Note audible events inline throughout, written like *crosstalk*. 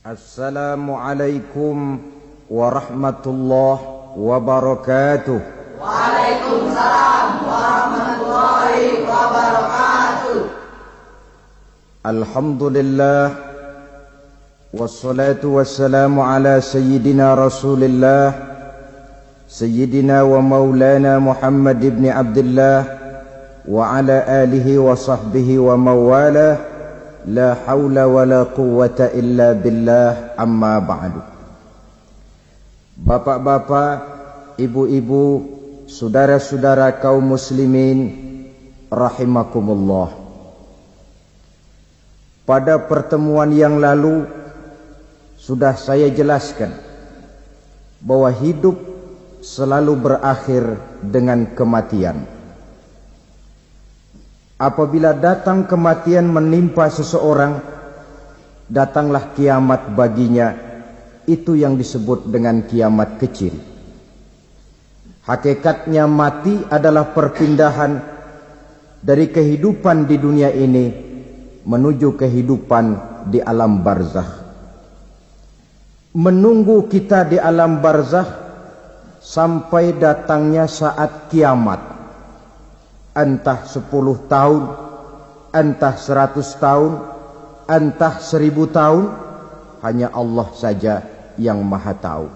السلام عليكم ورحمة الله وبركاته. وعليكم السلام ورحمة الله وبركاته. الحمد لله والصلاة والسلام على سيدنا رسول الله سيدنا ومولانا محمد بن عبد الله وعلى آله وصحبه ومواله لا حول ولا قوة إلا بالله أما بعد Bapak-bapak, ibu-ibu, saudara-saudara kaum muslimin rahimakumullah. Pada pertemuan yang lalu sudah saya jelaskan bahwa hidup selalu berakhir dengan kematian. Apabila datang kematian menimpa seseorang, datanglah kiamat baginya itu yang disebut dengan kiamat kecil. Hakikatnya mati adalah perpindahan dari kehidupan di dunia ini menuju kehidupan di alam barzah. Menunggu kita di alam barzah sampai datangnya saat kiamat. Entah sepuluh tahun, entah seratus tahun, entah seribu tahun, hanya Allah saja yang maha tahu.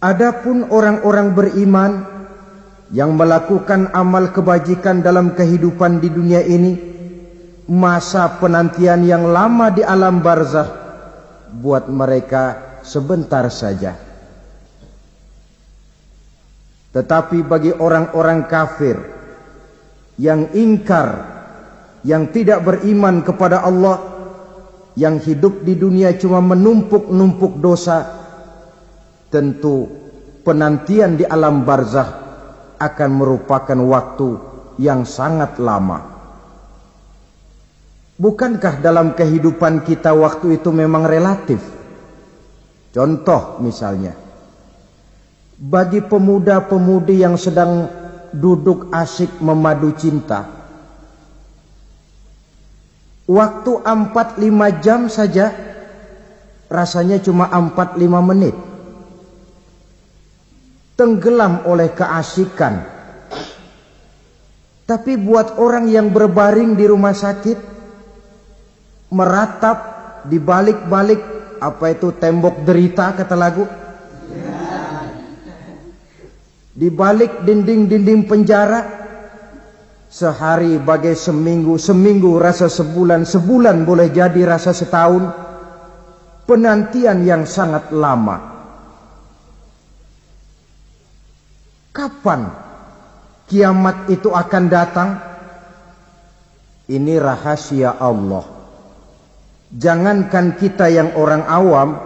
Adapun orang-orang beriman yang melakukan amal kebajikan dalam kehidupan di dunia ini, masa penantian yang lama di alam barzah buat mereka sebentar saja. Tetapi bagi orang-orang kafir yang ingkar, yang tidak beriman kepada Allah, yang hidup di dunia cuma menumpuk-numpuk dosa tentu penantian di alam barzah akan merupakan waktu yang sangat lama. Bukankah dalam kehidupan kita waktu itu memang relatif? Contoh misalnya bagi pemuda-pemudi yang sedang duduk asik memadu cinta Waktu 4-5 jam saja rasanya cuma 4-5 menit. Tenggelam oleh keasikan. Tapi buat orang yang berbaring di rumah sakit meratap di balik-balik apa itu tembok derita kata lagu. Di balik dinding-dinding penjara Sehari bagai seminggu, seminggu rasa sebulan, sebulan boleh jadi rasa setahun. Penantian yang sangat lama. Kapan kiamat itu akan datang? Ini rahasia Allah. Jangankan kita yang orang awam,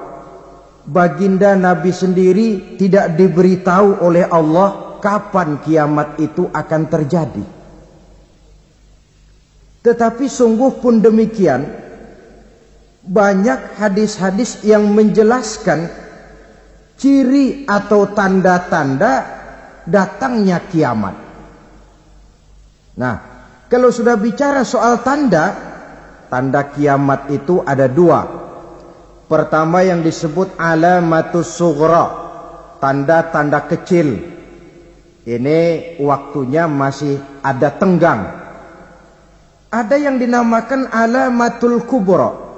baginda Nabi sendiri tidak diberitahu oleh Allah kapan kiamat itu akan terjadi. Tetapi sungguh pun demikian banyak hadis-hadis yang menjelaskan ciri atau tanda-tanda datangnya kiamat. Nah, kalau sudah bicara soal tanda, tanda kiamat itu ada dua. Pertama yang disebut alamatus sughra, tanda-tanda kecil. Ini waktunya masih ada tenggang ada yang dinamakan alamatul kubro.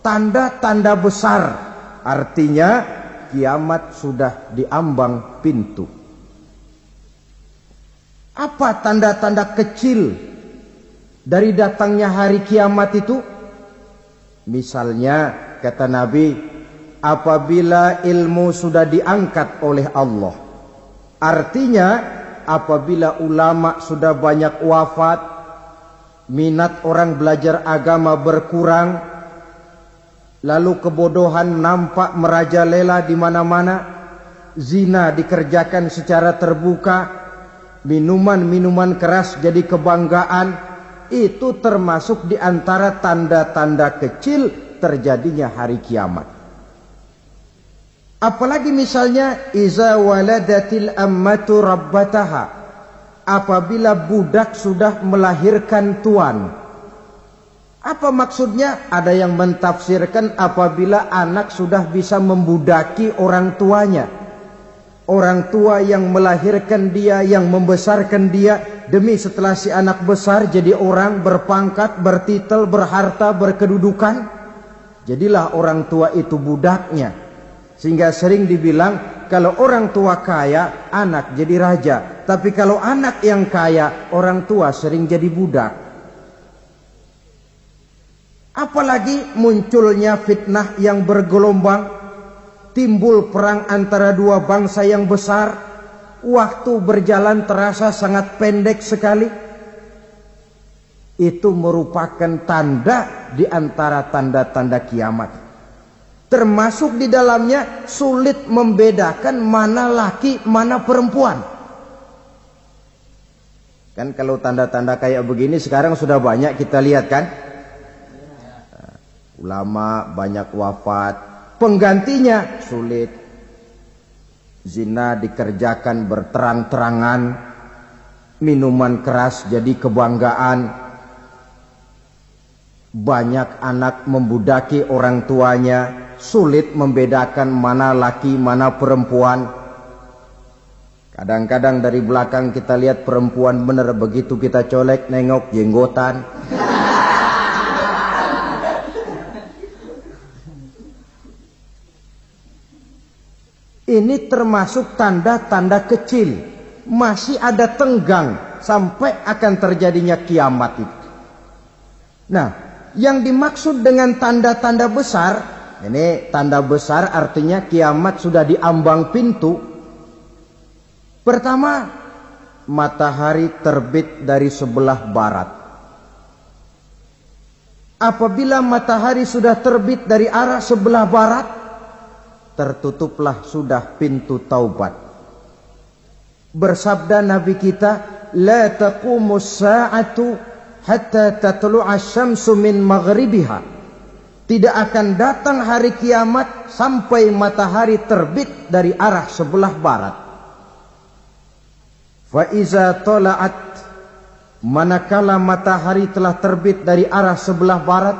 Tanda-tanda besar. Artinya kiamat sudah diambang pintu. Apa tanda-tanda kecil dari datangnya hari kiamat itu? Misalnya kata Nabi, apabila ilmu sudah diangkat oleh Allah. Artinya apabila ulama sudah banyak wafat, minat orang belajar agama berkurang, lalu kebodohan nampak merajalela di mana-mana, zina dikerjakan secara terbuka, minuman-minuman keras jadi kebanggaan, itu termasuk di antara tanda-tanda kecil terjadinya hari kiamat. Apalagi misalnya iza waladatil ammatu rabbataha apabila budak sudah melahirkan tuan. Apa maksudnya? Ada yang mentafsirkan apabila anak sudah bisa membudaki orang tuanya. Orang tua yang melahirkan dia, yang membesarkan dia, demi setelah si anak besar jadi orang berpangkat, bertitel, berharta, berkedudukan. Jadilah orang tua itu budaknya. Sehingga sering dibilang kalau orang tua kaya, anak jadi raja. Tapi kalau anak yang kaya, orang tua sering jadi budak. Apalagi munculnya fitnah yang bergelombang, timbul perang antara dua bangsa yang besar, waktu berjalan terasa sangat pendek sekali. Itu merupakan tanda di antara tanda-tanda kiamat. Termasuk di dalamnya sulit membedakan mana laki, mana perempuan. Kan kalau tanda-tanda kayak begini sekarang sudah banyak kita lihat kan? Ulama banyak wafat, penggantinya sulit. Zina dikerjakan berterang-terangan, minuman keras jadi kebanggaan. Banyak anak membudaki orang tuanya, sulit membedakan mana laki, mana perempuan. Kadang-kadang dari belakang kita lihat perempuan benar begitu kita colek nengok jenggotan. Ini termasuk tanda-tanda kecil. Masih ada tenggang sampai akan terjadinya kiamat itu. Nah, yang dimaksud dengan tanda-tanda besar, ini tanda besar artinya kiamat sudah diambang pintu. Pertama, matahari terbit dari sebelah barat. Apabila matahari sudah terbit dari arah sebelah barat, tertutuplah sudah pintu taubat. Bersabda Nabi kita, "La taqumu sa'atu hatta tatlu'a syamsu min maghribiha." Tidak akan datang hari kiamat sampai matahari terbit dari arah sebelah barat. Fa iza tala'at manakala matahari telah terbit dari arah sebelah barat,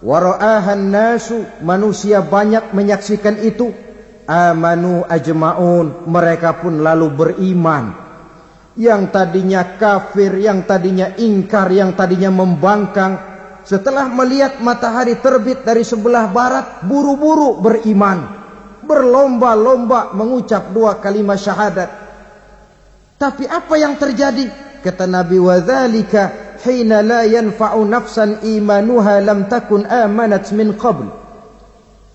Wara'ahan nasu manusia banyak menyaksikan itu amanu ajmaun mereka pun lalu beriman yang tadinya kafir yang tadinya ingkar yang tadinya membangkang setelah melihat matahari terbit dari sebelah barat buru-buru beriman berlomba-lomba mengucap dua kalimat syahadat tapi apa yang terjadi kata Nabi wadzalika hina la yanfa'u nafsan imanuha lam takun amanat min qabl.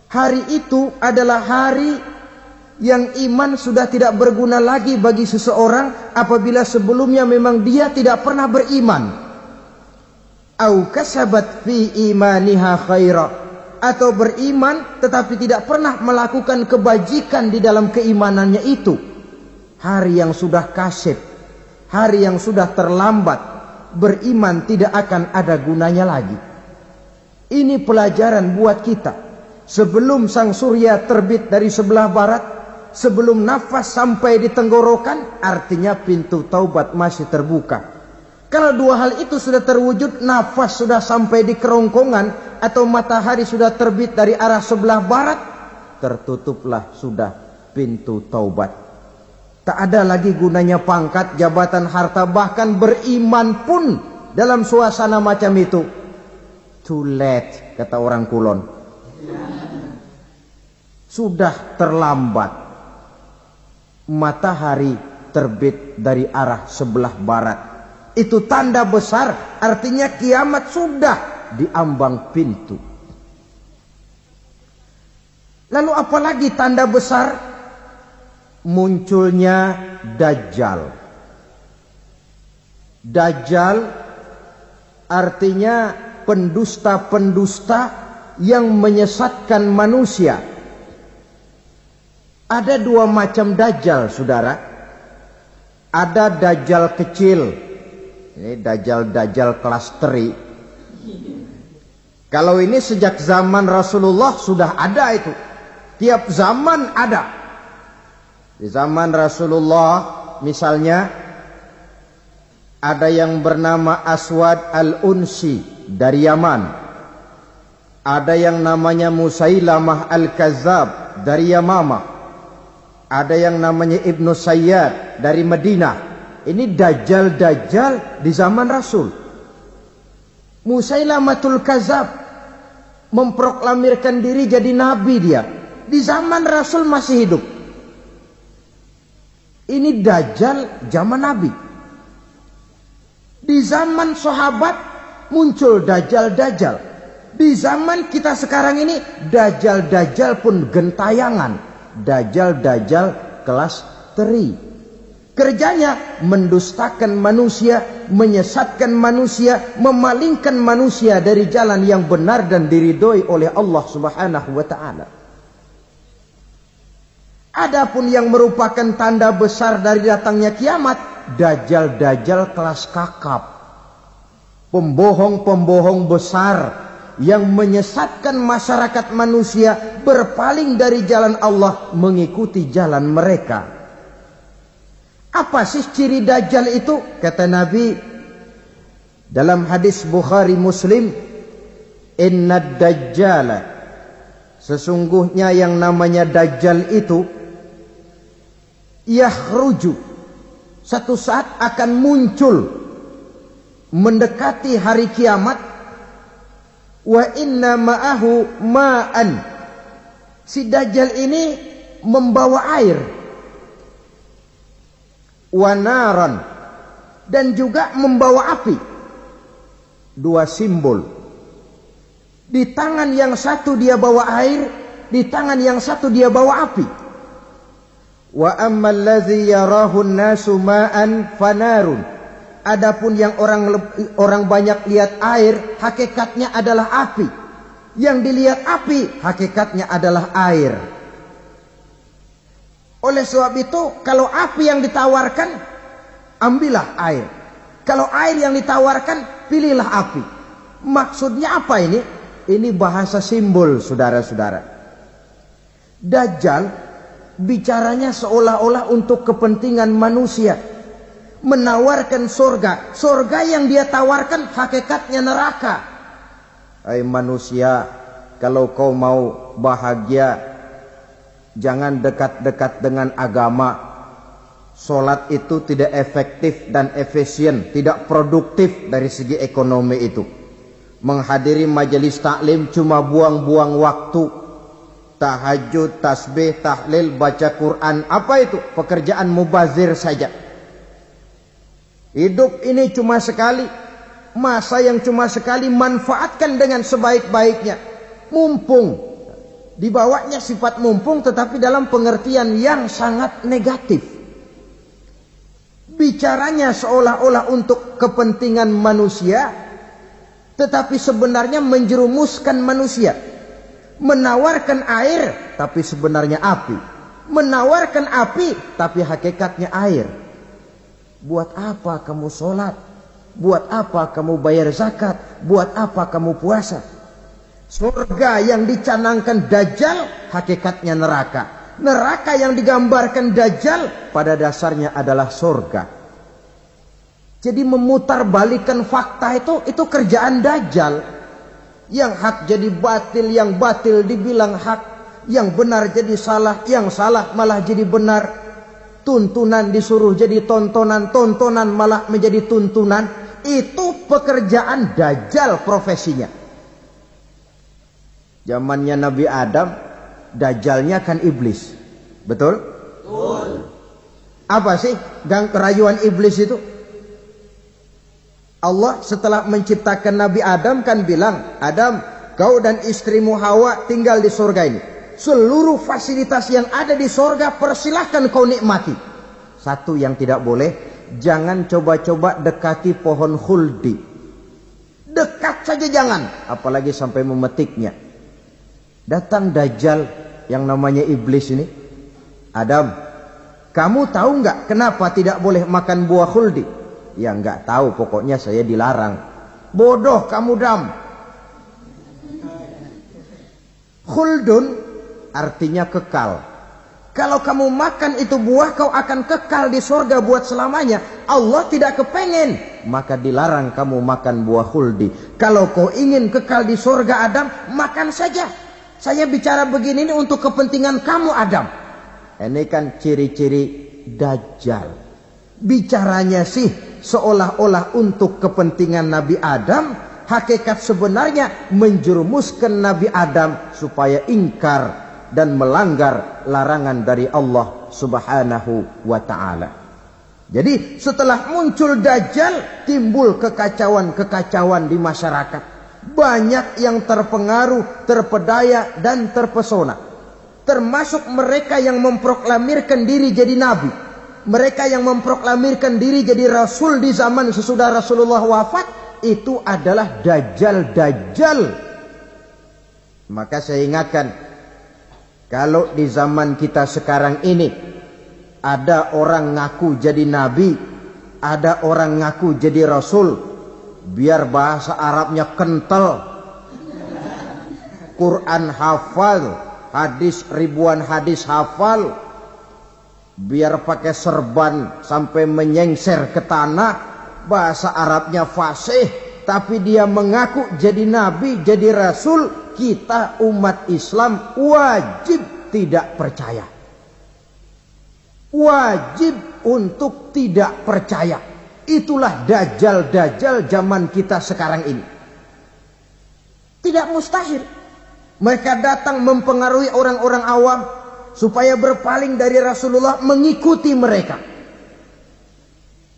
Hari itu adalah hari yang iman sudah tidak berguna lagi bagi seseorang apabila sebelumnya memang dia tidak pernah beriman. Au kasabat fi imaniha khaira atau beriman tetapi tidak pernah melakukan kebajikan di dalam keimanannya itu. Hari yang sudah kasib, hari yang sudah terlambat, beriman tidak akan ada gunanya lagi. Ini pelajaran buat kita. Sebelum sang surya terbit dari sebelah barat, sebelum nafas sampai di tenggorokan, artinya pintu taubat masih terbuka. Kalau dua hal itu sudah terwujud, nafas sudah sampai di kerongkongan atau matahari sudah terbit dari arah sebelah barat, tertutuplah sudah pintu taubat. Tak ada lagi gunanya pangkat, jabatan, harta, bahkan beriman pun dalam suasana macam itu. Too late, kata orang kulon. Sudah terlambat. Matahari terbit dari arah sebelah barat. Itu tanda besar, artinya kiamat sudah diambang pintu. Lalu apalagi tanda besar? munculnya Dajjal. Dajjal artinya pendusta-pendusta yang menyesatkan manusia. Ada dua macam Dajjal, saudara. Ada Dajjal kecil. Ini Dajjal-Dajjal kelas teri. Kalau ini sejak zaman Rasulullah sudah ada itu. Tiap zaman ada. Di zaman Rasulullah misalnya Ada yang bernama Aswad Al-Unsi dari Yaman. Ada yang namanya Musailamah Al-Kazzab dari Yamamah. Ada yang namanya Ibnu Sayyad dari Madinah. Ini dajjal-dajjal di zaman Rasul. Musailamatul Kazzab memproklamirkan diri jadi nabi dia. Di zaman Rasul masih hidup. Ini dajjal zaman nabi. Di zaman sahabat muncul dajjal-dajjal. Di zaman kita sekarang ini dajjal-dajjal pun gentayangan dajjal-dajjal kelas teri. Kerjanya mendustakan manusia, menyesatkan manusia, memalingkan manusia dari jalan yang benar dan diridhoi oleh Allah Subhanahu wa taala. Adapun yang merupakan tanda besar dari datangnya kiamat, dajjal-dajjal kelas kakap. Pembohong-pembohong besar yang menyesatkan masyarakat manusia berpaling dari jalan Allah mengikuti jalan mereka. Apa sih ciri dajjal itu? Kata Nabi dalam hadis Bukhari Muslim, "Inna dajjal Sesungguhnya yang namanya dajjal itu yahruju satu saat akan muncul mendekati hari kiamat wa inna ma'ahu ma'an. Si dajjal ini membawa air. Wanaran dan juga membawa api. Dua simbol. Di tangan yang satu dia bawa air di tangan yang satu dia bawa api. Wa ammal ladzi yarahu an-nasu ma'an fanarun Adapun yang orang orang banyak lihat air, hakikatnya adalah api. Yang dilihat api, hakikatnya adalah air. Oleh sebab itu, kalau api yang ditawarkan, ambillah air. Kalau air yang ditawarkan, pilihlah api. Maksudnya apa ini? Ini bahasa simbol, saudara-saudara. Dajjal bicaranya seolah-olah untuk kepentingan manusia menawarkan surga. Surga yang dia tawarkan hakikatnya neraka. Hai manusia, kalau kau mau bahagia, jangan dekat-dekat dengan agama. Solat itu tidak efektif dan efisien, tidak produktif dari segi ekonomi itu. Menghadiri majelis taklim cuma buang-buang waktu. Tahajud, tasbih, tahlil, baca Quran, apa itu? Pekerjaan mubazir saja Hidup ini cuma sekali. Masa yang cuma sekali manfaatkan dengan sebaik-baiknya. Mumpung. Dibawanya sifat mumpung tetapi dalam pengertian yang sangat negatif. Bicaranya seolah-olah untuk kepentingan manusia. Tetapi sebenarnya menjerumuskan manusia. Menawarkan air tapi sebenarnya api. Menawarkan api tapi hakikatnya air. Buat apa kamu sholat? Buat apa kamu bayar zakat? Buat apa kamu puasa? Surga yang dicanangkan Dajjal hakikatnya neraka. Neraka yang digambarkan Dajjal pada dasarnya adalah surga. Jadi memutarbalikkan fakta itu itu kerjaan Dajjal. Yang hak jadi batil, yang batil dibilang hak, yang benar jadi salah, yang salah malah jadi benar tuntunan disuruh jadi tontonan, tontonan malah menjadi tuntunan, itu pekerjaan dajjal profesinya. Zamannya Nabi Adam, dajjalnya kan iblis. Betul? Betul. Apa sih gang kerayuan iblis itu? Allah setelah menciptakan Nabi Adam kan bilang, Adam, kau dan istrimu Hawa tinggal di surga ini seluruh fasilitas yang ada di sorga persilahkan kau nikmati. Satu yang tidak boleh, jangan coba-coba dekati pohon khuldi. Dekat saja jangan, apalagi sampai memetiknya. Datang Dajjal yang namanya iblis ini. Adam, kamu tahu nggak kenapa tidak boleh makan buah khuldi? Ya nggak tahu, pokoknya saya dilarang. Bodoh kamu dam. Khuldun artinya kekal. Kalau kamu makan itu buah kau akan kekal di sorga buat selamanya. Allah tidak kepengen maka dilarang kamu makan buah huldi. Kalau kau ingin kekal di surga Adam, makan saja. Saya bicara begini ini untuk kepentingan kamu Adam. Ini kan ciri-ciri dajjal. Bicaranya sih seolah-olah untuk kepentingan Nabi Adam, hakikat sebenarnya menjerumuskan Nabi Adam supaya ingkar dan melanggar larangan dari Allah Subhanahu wa taala. Jadi setelah muncul Dajjal timbul kekacauan-kekacauan di masyarakat. Banyak yang terpengaruh, terpedaya dan terpesona. Termasuk mereka yang memproklamirkan diri jadi nabi. Mereka yang memproklamirkan diri jadi rasul di zaman sesudah Rasulullah wafat itu adalah Dajjal-Dajjal. Maka saya ingatkan kalau di zaman kita sekarang ini ada orang ngaku jadi nabi, ada orang ngaku jadi rasul, biar bahasa Arabnya kental. Quran hafal, hadis ribuan hadis hafal, biar pakai serban sampai menyengser ke tanah, bahasa Arabnya fasih, tapi dia mengaku jadi nabi, jadi rasul, kita umat Islam wajib tidak percaya wajib untuk tidak percaya. Itulah dajjal-dajjal zaman kita sekarang ini. Tidak mustahil. Mereka datang mempengaruhi orang-orang awam supaya berpaling dari Rasulullah mengikuti mereka.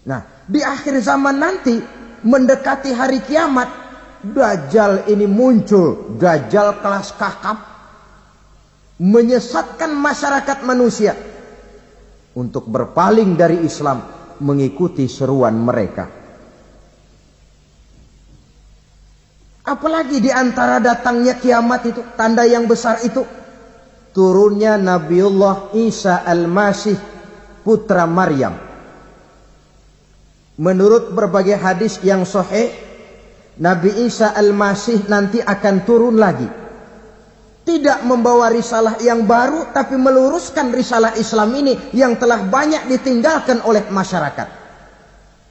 Nah, di akhir zaman nanti mendekati hari kiamat, dajjal ini muncul, dajjal kelas kakap menyesatkan masyarakat manusia untuk berpaling dari Islam mengikuti seruan mereka. Apalagi di antara datangnya kiamat itu, tanda yang besar itu turunnya Nabiullah Isa Al-Masih putra Maryam. Menurut berbagai hadis yang sahih, Nabi Isa Al-Masih nanti akan turun lagi tidak membawa risalah yang baru tapi meluruskan risalah Islam ini yang telah banyak ditinggalkan oleh masyarakat.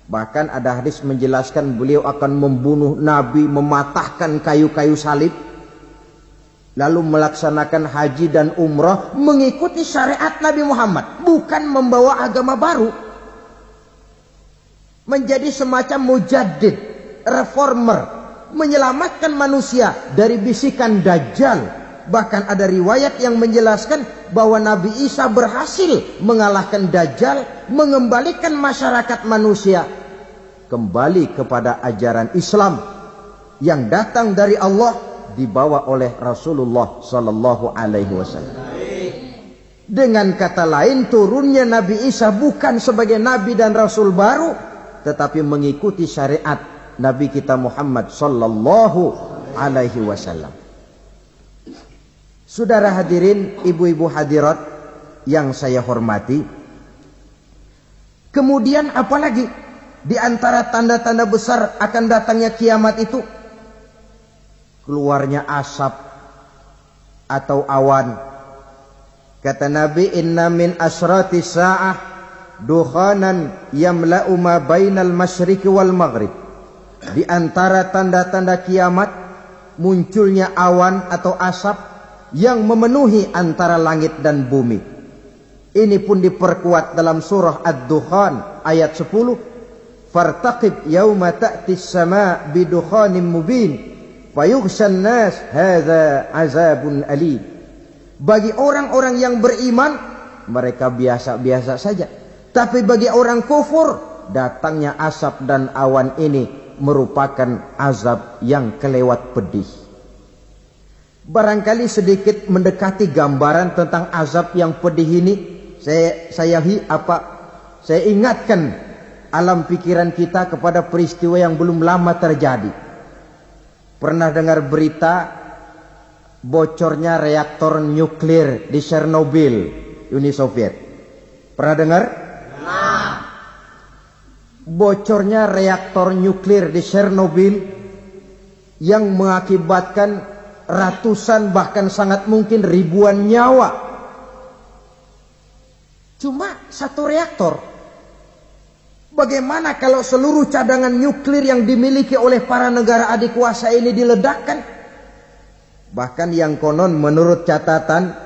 Bahkan ada hadis menjelaskan beliau akan membunuh nabi, mematahkan kayu-kayu salib lalu melaksanakan haji dan umrah mengikuti syariat Nabi Muhammad, bukan membawa agama baru. Menjadi semacam mujaddid, reformer, menyelamatkan manusia dari bisikan dajjal Bahkan ada riwayat yang menjelaskan bahwa Nabi Isa berhasil mengalahkan Dajjal, mengembalikan masyarakat manusia kembali kepada ajaran Islam yang datang dari Allah dibawa oleh Rasulullah sallallahu alaihi wasallam. Dengan kata lain turunnya Nabi Isa bukan sebagai nabi dan rasul baru tetapi mengikuti syariat Nabi kita Muhammad sallallahu alaihi wasallam. Saudara hadirin, ibu-ibu hadirat yang saya hormati. Kemudian apalagi di antara tanda-tanda besar akan datangnya kiamat itu keluarnya asap atau awan. Kata Nabi, "Inna min asrati sa'ah dukhanan yamla'u ma bainal masyriqi wal maghrib." Di antara tanda-tanda kiamat munculnya awan atau asap yang memenuhi antara langit dan bumi. Ini pun diperkuat dalam surah Ad-Dukhan ayat 10. Fartaqib yawma ta'ti as-sama' bidukhanin mubin fayughshan nas hadza azabun alim. Bagi orang-orang yang beriman mereka biasa-biasa saja. Tapi bagi orang kufur datangnya asap dan awan ini merupakan azab yang kelewat pedih. Barangkali sedikit mendekati gambaran tentang azab yang pedih ini. Saya saya apa? Saya ingatkan alam pikiran kita kepada peristiwa yang belum lama terjadi. Pernah dengar berita bocornya reaktor nuklir di Chernobyl, Uni Soviet? Pernah dengar? Bocornya reaktor nuklir di Chernobyl yang mengakibatkan ratusan bahkan sangat mungkin ribuan nyawa. Cuma satu reaktor. Bagaimana kalau seluruh cadangan nuklir yang dimiliki oleh para negara adik kuasa ini diledakkan? Bahkan yang konon menurut catatan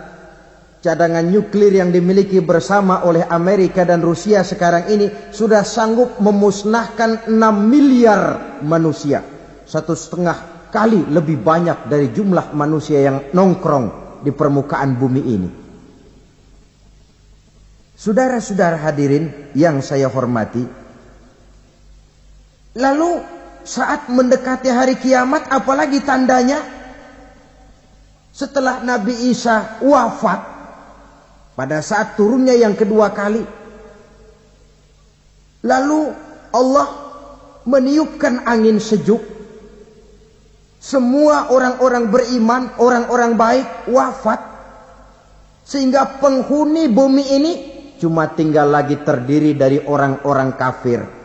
cadangan nuklir yang dimiliki bersama oleh Amerika dan Rusia sekarang ini sudah sanggup memusnahkan 6 miliar manusia. Satu setengah kali lebih banyak dari jumlah manusia yang nongkrong di permukaan bumi ini. Saudara-saudara hadirin yang saya hormati, Lalu saat mendekati hari kiamat apalagi tandanya? Setelah Nabi Isa wafat pada saat turunnya yang kedua kali. Lalu Allah meniupkan angin sejuk. Semua orang-orang beriman, orang-orang baik wafat. Sehingga penghuni bumi ini cuma tinggal lagi terdiri dari orang-orang kafir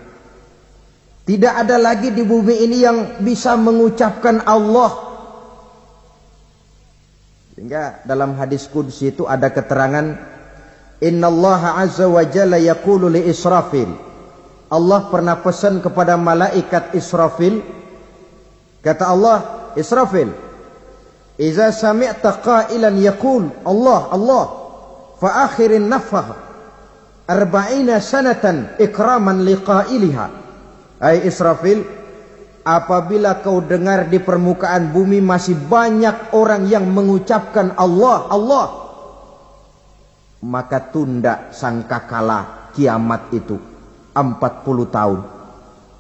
tidak ada lagi di bumi ini yang bisa mengucapkan Allah. Sehingga dalam hadis kudus itu ada keterangan Inna Allah Azza wa Jalla yaqulu li Israfil. Allah pernah pesan kepada malaikat Israfil. Kata Allah, Israfil, "Iza sami'ta qailan yaqul Allah Allah fa akhirin nafah arba'ina sanatan ikraman liqailiha." Hai Israfil, apabila kau dengar di permukaan bumi masih banyak orang yang mengucapkan Allah, Allah, maka tunda sangkakala kiamat itu 40 tahun.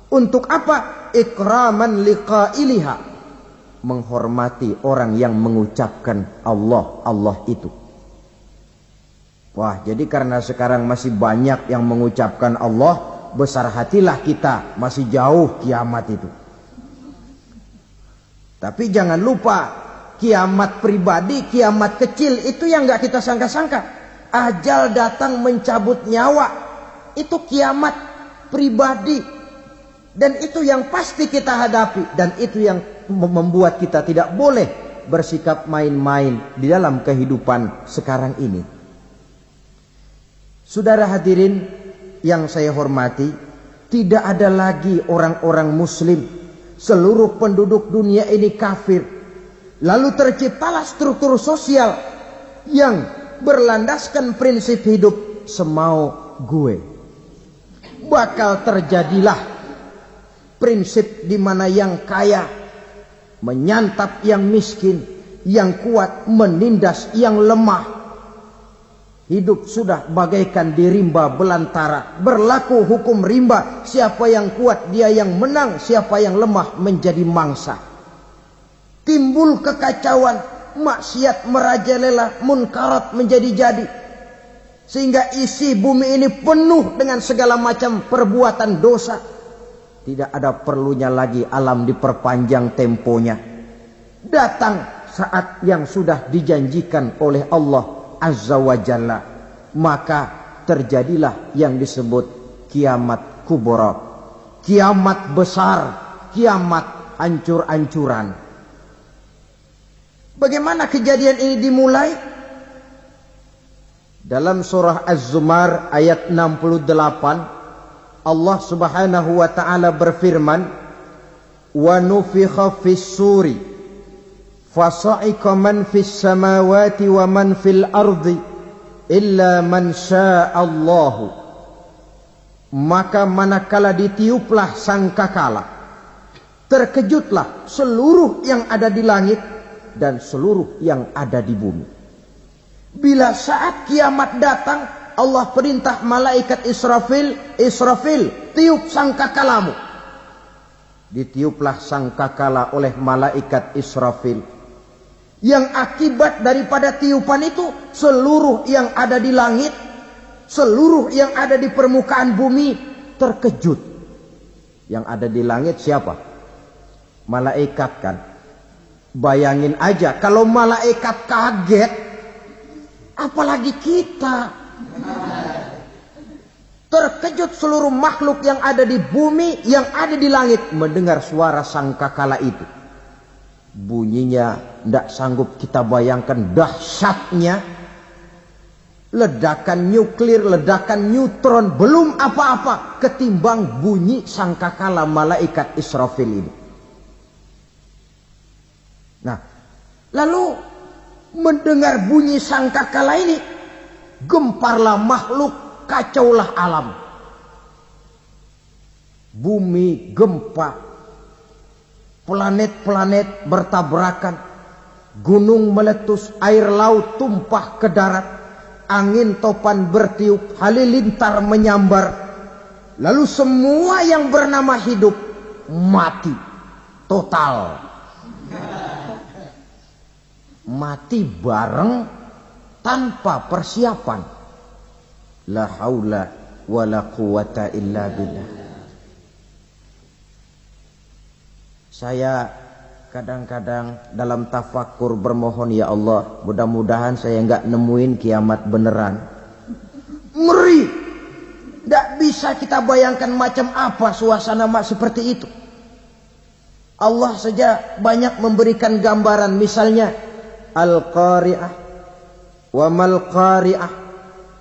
Untuk apa? Ikraman liqailiha. Menghormati orang yang mengucapkan Allah, Allah itu. Wah, jadi karena sekarang masih banyak yang mengucapkan Allah, besar hatilah kita masih jauh kiamat itu. Tapi jangan lupa kiamat pribadi, kiamat kecil itu yang nggak kita sangka-sangka. Ajal datang mencabut nyawa itu kiamat pribadi dan itu yang pasti kita hadapi dan itu yang membuat kita tidak boleh bersikap main-main di dalam kehidupan sekarang ini. Saudara hadirin yang saya hormati, tidak ada lagi orang-orang muslim. Seluruh penduduk dunia ini kafir. Lalu terciptalah struktur sosial yang berlandaskan prinsip hidup semau gue. Bakal terjadilah prinsip di mana yang kaya menyantap yang miskin, yang kuat menindas yang lemah, Hidup sudah bagaikan di rimba belantara. Berlaku hukum rimba. Siapa yang kuat dia yang menang. Siapa yang lemah menjadi mangsa. Timbul kekacauan. Maksiat merajalela. Munkarat menjadi-jadi. Sehingga isi bumi ini penuh dengan segala macam perbuatan dosa. Tidak ada perlunya lagi alam diperpanjang temponya. Datang saat yang sudah dijanjikan oleh Allah Azza wa Jalla. Maka terjadilah yang disebut kiamat kubra kiamat besar kiamat ancur-ancuran. Bagaimana kejadian ini dimulai? Dalam surah Az-Zumar ayat 68 Allah Subhanahu wa taala berfirman wa nufikha fis suri fasa'iqa man fis samawati wa man fil ardi illa man sya'allahu maka manakala ditiuplah sangkakala terkejutlah seluruh yang ada di langit dan seluruh yang ada di bumi. Bila saat kiamat datang Allah perintah malaikat Israfil Israfil tiup sangkakalamu. Ditiuplah sangkakala oleh malaikat Israfil yang akibat daripada tiupan itu seluruh yang ada di langit, seluruh yang ada di permukaan bumi terkejut. Yang ada di langit siapa? Malaikat kan. Bayangin aja kalau malaikat kaget apalagi kita. Terkejut seluruh makhluk yang ada di bumi, yang ada di langit mendengar suara sangkakala itu. Bunyinya tidak sanggup kita bayangkan dahsyatnya. ledakan nuklir, ledakan neutron, belum apa-apa ketimbang bunyi sangkakala malaikat Israfil ini. Nah, lalu mendengar bunyi sangkakala ini, gemparlah makhluk, kacaulah alam. Bumi gempa, planet-planet bertabrakan, gunung meletus, air laut tumpah ke darat, angin topan bertiup, halilintar menyambar. Lalu semua yang bernama hidup mati total. Mati bareng tanpa persiapan. La haula wa la quwata illa billah. Saya kadang-kadang dalam tafakur bermohon ya Allah mudah-mudahan saya nggak nemuin kiamat beneran. Ngeri. Tidak bisa kita bayangkan macam apa suasana mak seperti itu. Allah saja banyak memberikan gambaran. Misalnya al-qari'ah wa mal qari'ah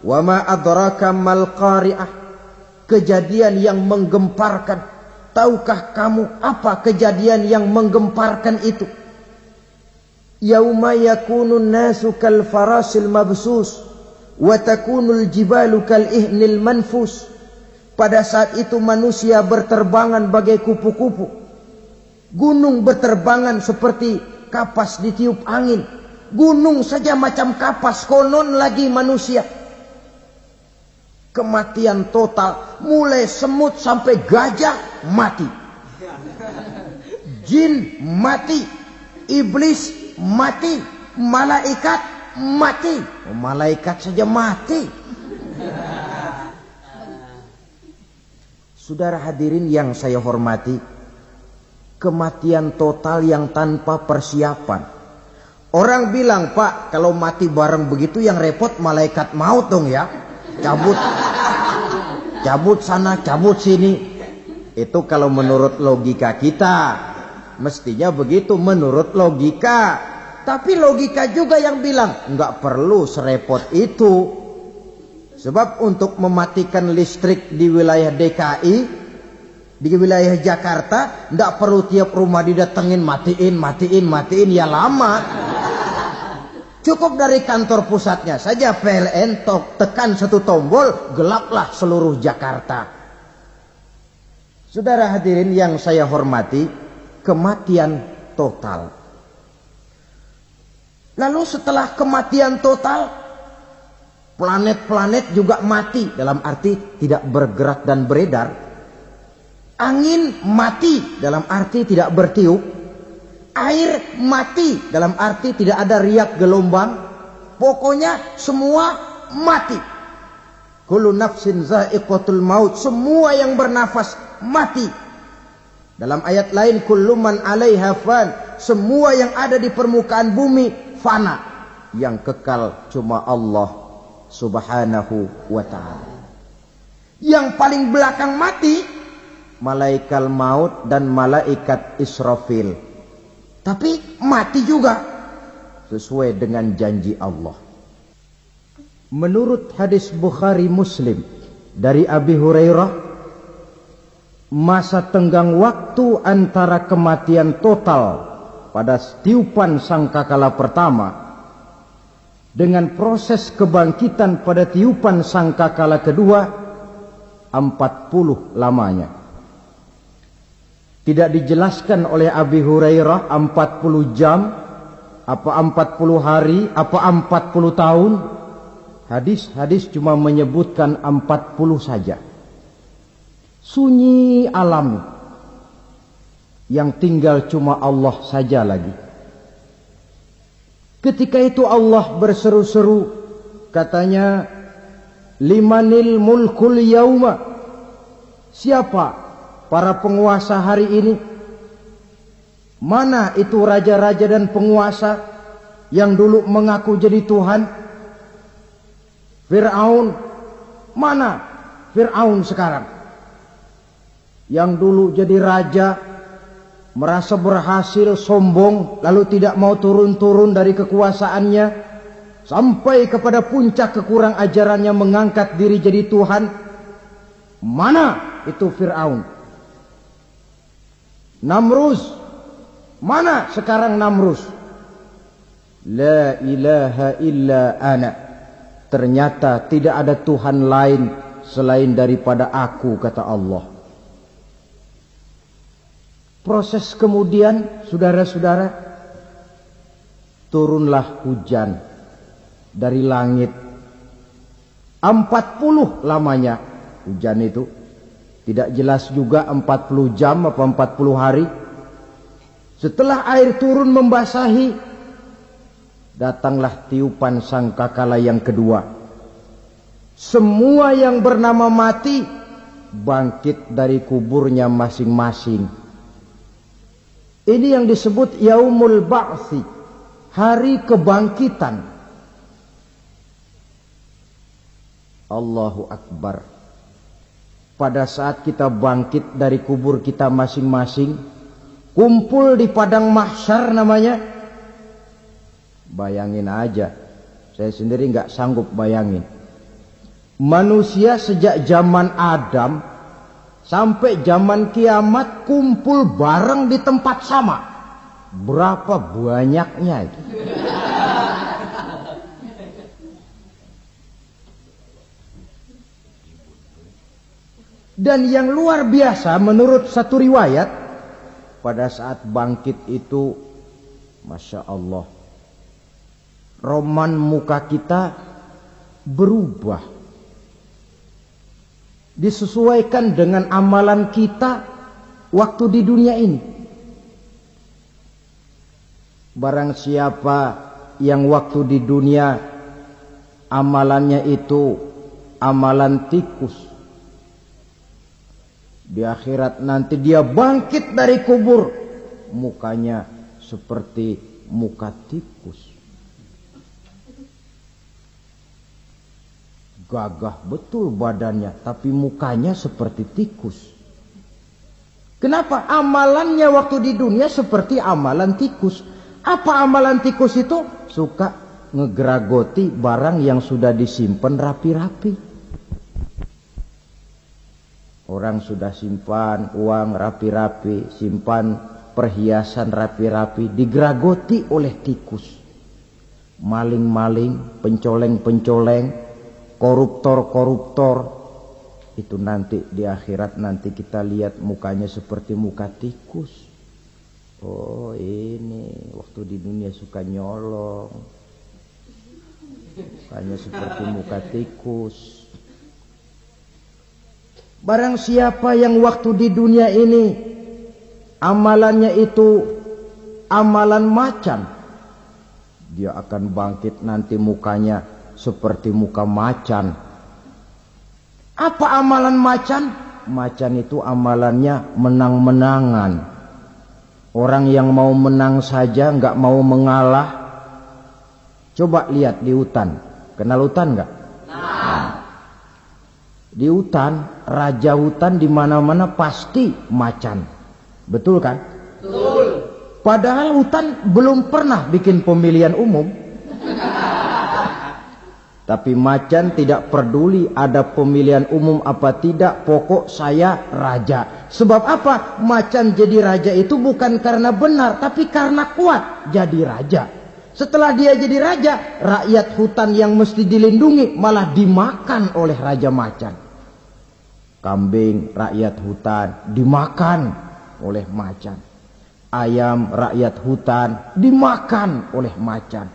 wa ma adraka mal qari'ah. Kejadian yang menggemparkan Tahukah kamu apa kejadian yang menggemparkan itu? Yauma yakunun nasu kal farasil mabsus wa takunul jibalu kal ihnil manfus. Pada saat itu manusia berterbangan bagai kupu-kupu. Gunung berterbangan seperti kapas ditiup angin. Gunung saja macam kapas konon lagi manusia kematian total mulai semut sampai gajah mati. Jin mati iblis mati malaikat mati. Malaikat saja mati. Saudara hadirin yang saya hormati kematian total yang tanpa persiapan. Orang bilang pak kalau mati bareng begitu yang repot malaikat maut dong ya cabut. Cabut sana cabut sini. Itu kalau menurut logika kita mestinya begitu menurut logika. Tapi logika juga yang bilang nggak perlu serepot itu. Sebab untuk mematikan listrik di wilayah DKI di wilayah Jakarta nggak perlu tiap rumah didatengin matiin matiin matiin ya lama Cukup dari kantor pusatnya saja PLN tok tekan satu tombol gelaplah seluruh Jakarta. Saudara hadirin yang saya hormati, kematian total. Lalu setelah kematian total, planet-planet juga mati dalam arti tidak bergerak dan beredar. Angin mati dalam arti tidak bertiup air mati. Dalam arti tidak ada riak gelombang. Pokoknya semua mati. Kullu nafsin za'iqatul maut. Semua yang bernafas mati. Dalam ayat lain kullu man 'alaiha fan. Semua yang ada di permukaan bumi fana. Yang kekal cuma Allah subhanahu wa ta'ala. Yang paling belakang mati malaikat maut dan malaikat Israfil tapi mati juga sesuai dengan janji Allah. Menurut hadis Bukhari Muslim dari Abi Hurairah masa tenggang waktu antara kematian total pada tiupan sangkakala pertama dengan proses kebangkitan pada tiupan sangkakala kedua 40 lamanya. Tidak dijelaskan oleh Abi Hurairah 40 jam, apa 40 hari, apa 40 tahun. Hadis-hadis cuma menyebutkan 40 saja. Sunyi alam yang tinggal cuma Allah saja lagi. Ketika itu Allah berseru-seru katanya limanil mulkul yauma siapa para penguasa hari ini? Mana itu raja-raja dan penguasa yang dulu mengaku jadi Tuhan? Fir'aun, mana Fir'aun sekarang? Yang dulu jadi raja, merasa berhasil, sombong, lalu tidak mau turun-turun dari kekuasaannya. sampai kepada puncak kekurang ajarannya mengangkat diri jadi Tuhan. Mana itu Fir'aun? Namrus. Mana sekarang Namrus? La ilaha illa ana. Ternyata tidak ada Tuhan lain selain daripada aku kata Allah. Proses kemudian saudara-saudara turunlah hujan dari langit. 40 lamanya hujan itu. Tidak jelas juga 40 jam apa 40 hari. Setelah air turun membasahi, datanglah tiupan sangkakala yang kedua. Semua yang bernama mati bangkit dari kuburnya masing-masing. Ini yang disebut Yaumul Ba'thi, hari kebangkitan. Allahu Akbar pada saat kita bangkit dari kubur kita masing-masing, kumpul di padang mahsyar namanya. Bayangin aja, saya sendiri nggak sanggup bayangin. Manusia sejak zaman Adam sampai zaman kiamat kumpul bareng di tempat sama. Berapa banyaknya itu? Dan yang luar biasa menurut satu riwayat pada saat bangkit itu Masya Allah Roman muka kita berubah. Disesuaikan dengan amalan kita waktu di dunia ini. Barang siapa yang waktu di dunia amalannya itu amalan tikus di akhirat nanti dia bangkit dari kubur. Mukanya seperti muka tikus. Gagah betul badannya, tapi mukanya seperti tikus. Kenapa? Amalannya waktu di dunia seperti amalan tikus. Apa amalan tikus itu? Suka ngegeragoti barang yang sudah disimpan rapi-rapi. Orang sudah simpan uang rapi-rapi, simpan perhiasan rapi-rapi, digeragoti oleh tikus. Maling-maling, pencoleng-pencoleng, koruptor-koruptor. Itu nanti di akhirat nanti kita lihat mukanya seperti muka tikus. Oh ini waktu di dunia suka nyolong. Mukanya seperti muka tikus. Barang siapa yang waktu di dunia ini amalannya itu amalan macan, dia akan bangkit nanti mukanya seperti muka macan. Apa amalan macan? Macan itu amalannya menang-menangan. Orang yang mau menang saja nggak mau mengalah. Coba lihat di hutan. Kenal hutan nggak? Di hutan, raja hutan di mana-mana pasti macan. Betul kan? Betul. Padahal hutan belum pernah bikin pemilihan umum. Tapi macan tidak peduli ada pemilihan umum apa tidak, pokok saya raja. Sebab apa? Macan jadi raja itu bukan karena benar, tapi karena kuat jadi raja. Setelah dia jadi raja, rakyat hutan yang mesti dilindungi malah dimakan oleh raja macan kambing rakyat hutan dimakan oleh macan. Ayam rakyat hutan dimakan oleh macan.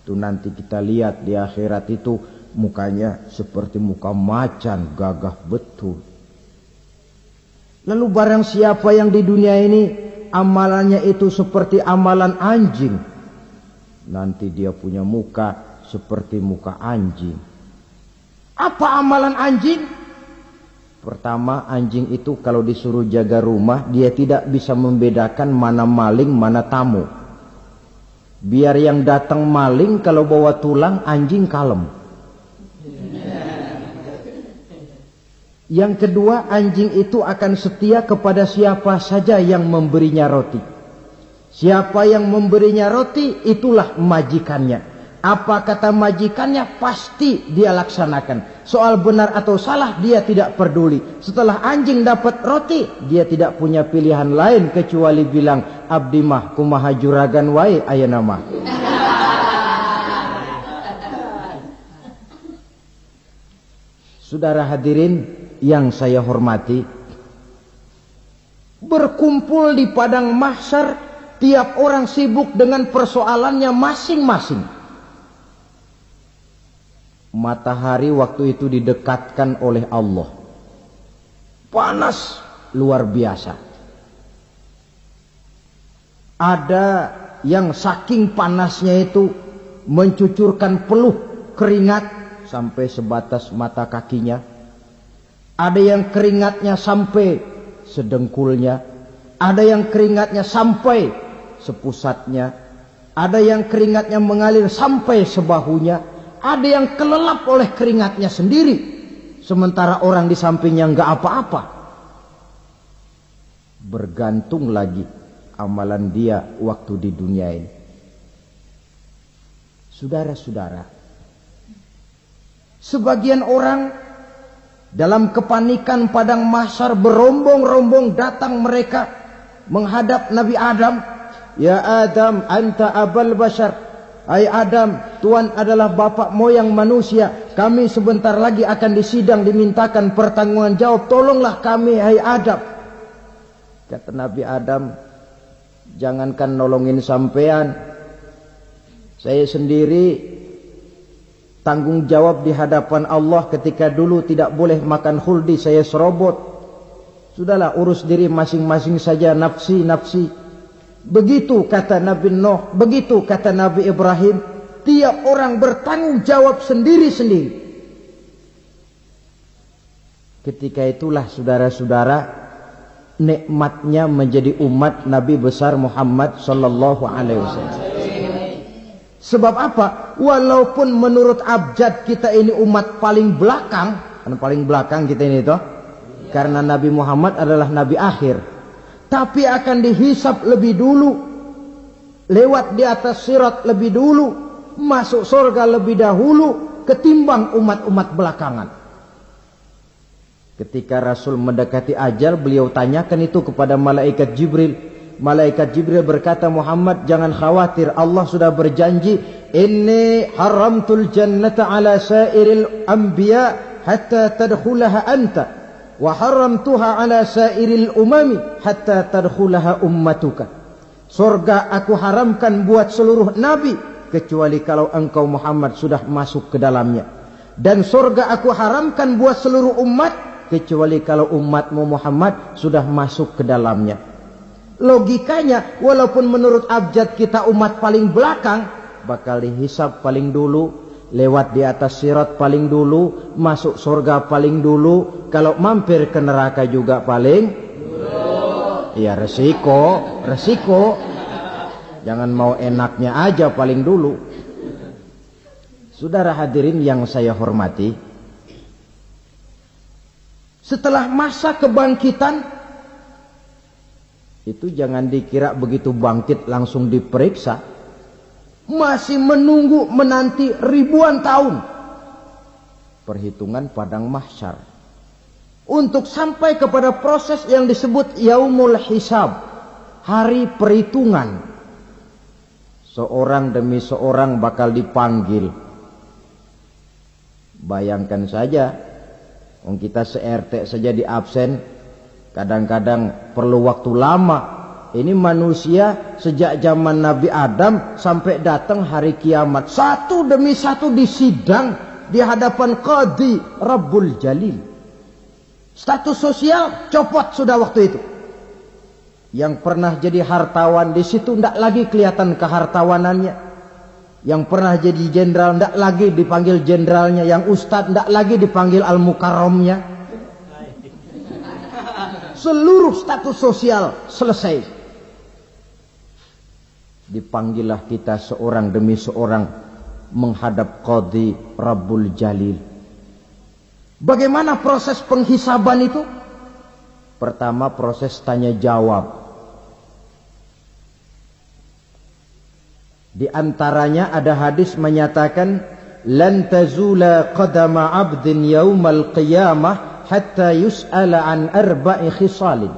Itu nanti kita lihat di akhirat itu mukanya seperti muka macan gagah betul. Lalu barang siapa yang di dunia ini amalannya itu seperti amalan anjing. Nanti dia punya muka seperti muka anjing. Apa amalan anjing? Pertama anjing itu kalau disuruh jaga rumah dia tidak bisa membedakan mana maling mana tamu. Biar yang datang maling kalau bawa tulang anjing kalem. Yang kedua anjing itu akan setia kepada siapa saja yang memberinya roti. Siapa yang memberinya roti itulah majikannya. Apa kata majikannya pasti dia laksanakan. Soal benar atau salah dia tidak peduli. Setelah anjing dapat roti, dia tidak punya pilihan lain kecuali bilang abdi mah kumaha juragan wae aya nama. *laughs* Saudara hadirin yang saya hormati, berkumpul di padang mahsyar tiap orang sibuk dengan persoalannya masing-masing. Matahari waktu itu didekatkan oleh Allah. Panas luar biasa. Ada yang saking panasnya itu mencucurkan peluh keringat sampai sebatas mata kakinya. Ada yang keringatnya sampai sedengkulnya. Ada yang keringatnya sampai sepusatnya. Ada yang keringatnya mengalir sampai sebahunya. Ada yang kelelap oleh keringatnya sendiri. Sementara orang di sampingnya nggak apa-apa. Bergantung lagi amalan dia waktu di dunia ini. Saudara-saudara, sebagian orang dalam kepanikan padang mahsyar berombong-rombong datang mereka menghadap Nabi Adam. Ya Adam, anta abal bashar. Hai Adam, Tuhan adalah bapak moyang manusia. Kami sebentar lagi akan disidang dimintakan pertanggungan jawab. Tolonglah kami, hai Adam. Kata Nabi Adam, jangankan nolongin sampean. Saya sendiri tanggung jawab di hadapan Allah ketika dulu tidak boleh makan huldi. Saya serobot. Sudahlah urus diri masing-masing saja nafsi-nafsi. Begitu kata Nabi Nuh, begitu kata Nabi Ibrahim, tiap orang bertanggung jawab sendiri-sendiri. Ketika itulah saudara-saudara nikmatnya menjadi umat Nabi besar Muhammad sallallahu alaihi wasallam. Sebab apa? Walaupun menurut abjad kita ini umat paling belakang, kan paling belakang kita ini toh. Karena Nabi Muhammad adalah nabi akhir tapi akan dihisap lebih dulu. Lewat di atas sirat lebih dulu. Masuk surga lebih dahulu ketimbang umat-umat belakangan. Ketika Rasul mendekati ajal beliau tanyakan itu kepada malaikat Jibril. Malaikat Jibril berkata Muhammad jangan khawatir. Allah sudah berjanji inni haramtul jannata ala sairil anbiya hatta tadkhulaha anta wa haramtuha ala sairil umami hatta tadkhulaha ummatuka surga aku haramkan buat seluruh nabi kecuali kalau engkau Muhammad sudah masuk ke dalamnya. Dan surga aku haramkan buat seluruh umat kecuali kalau umatmu Muhammad sudah masuk ke dalamnya. Logikanya walaupun menurut abjad kita umat paling belakang bakal dihisap paling dulu lewat di atas sirat paling dulu, masuk surga paling dulu, kalau mampir ke neraka juga paling. Ya resiko, resiko. Jangan mau enaknya aja paling dulu. Saudara hadirin yang saya hormati, setelah masa kebangkitan itu jangan dikira begitu bangkit langsung diperiksa masih menunggu menanti ribuan tahun. Perhitungan padang mahsyar. Untuk sampai kepada proses yang disebut yaumul hisab hari perhitungan. Seorang demi seorang bakal dipanggil. Bayangkan saja kita se-RT saja di absen kadang-kadang perlu waktu lama ini manusia sejak zaman Nabi Adam sampai datang hari kiamat. Satu demi satu disidang di hadapan Qadi Rabbul Jalil. Status sosial copot sudah waktu itu. Yang pernah jadi hartawan di situ tidak lagi kelihatan kehartawanannya. Yang pernah jadi jenderal tidak lagi dipanggil jenderalnya. Yang ustadz tidak lagi dipanggil al-mukarramnya. Seluruh status sosial selesai dipanggillah kita seorang demi seorang menghadap Qadi Rabbul Jalil. Bagaimana proses penghisaban itu? Pertama proses tanya jawab. Di antaranya ada hadis menyatakan lan tazula qadama 'abdin yaumal qiyamah hatta yus'ala an arba'i khisalin.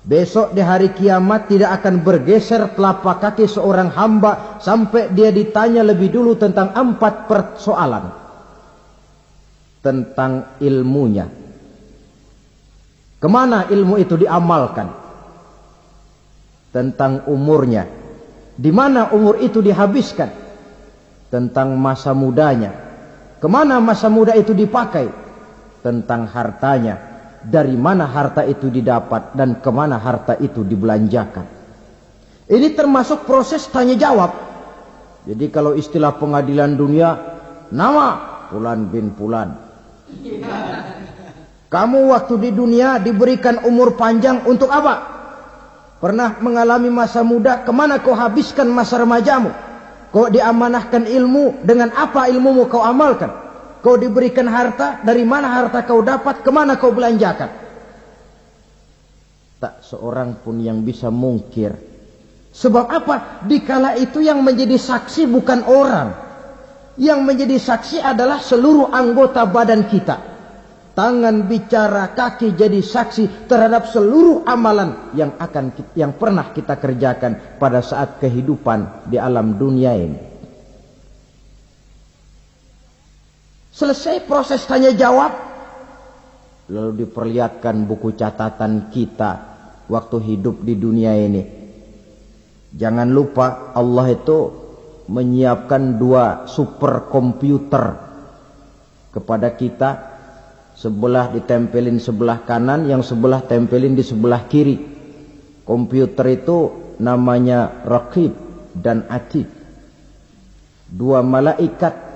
Besok di hari kiamat tidak akan bergeser telapak kaki seorang hamba sampai dia ditanya lebih dulu tentang empat persoalan. Tentang ilmunya. Ke mana ilmu itu diamalkan? Tentang umurnya di mana umur itu dihabiskan? Tentang masa mudanya. Ke mana masa muda itu dipakai? Tentang hartanya. Dari mana harta itu didapat dan ke mana harta itu dibelanjakan. Ini termasuk proses tanya jawab. Jadi kalau istilah pengadilan dunia, nama Pulan bin Pulan. Kamu waktu di dunia diberikan umur panjang untuk apa? Pernah mengalami masa muda, ke mana kau habiskan masa remajamu? Kau diamanahkan ilmu, dengan apa ilmumu kau amalkan? Kau diberikan harta, dari mana harta kau dapat, ke mana kau belanjakan? Tak seorang pun yang bisa mungkir. Sebab apa? Dikala itu yang menjadi saksi bukan orang. Yang menjadi saksi adalah seluruh anggota badan kita tangan bicara, kaki jadi saksi terhadap seluruh amalan yang akan yang pernah kita kerjakan pada saat kehidupan di alam dunia ini. Selesai proses tanya jawab, lalu diperlihatkan buku catatan kita waktu hidup di dunia ini. Jangan lupa Allah itu menyiapkan dua superkomputer kepada kita sebelah ditempelin sebelah kanan, yang sebelah tempelin di sebelah kiri. Komputer itu namanya Raqib dan Atid. Dua malaikat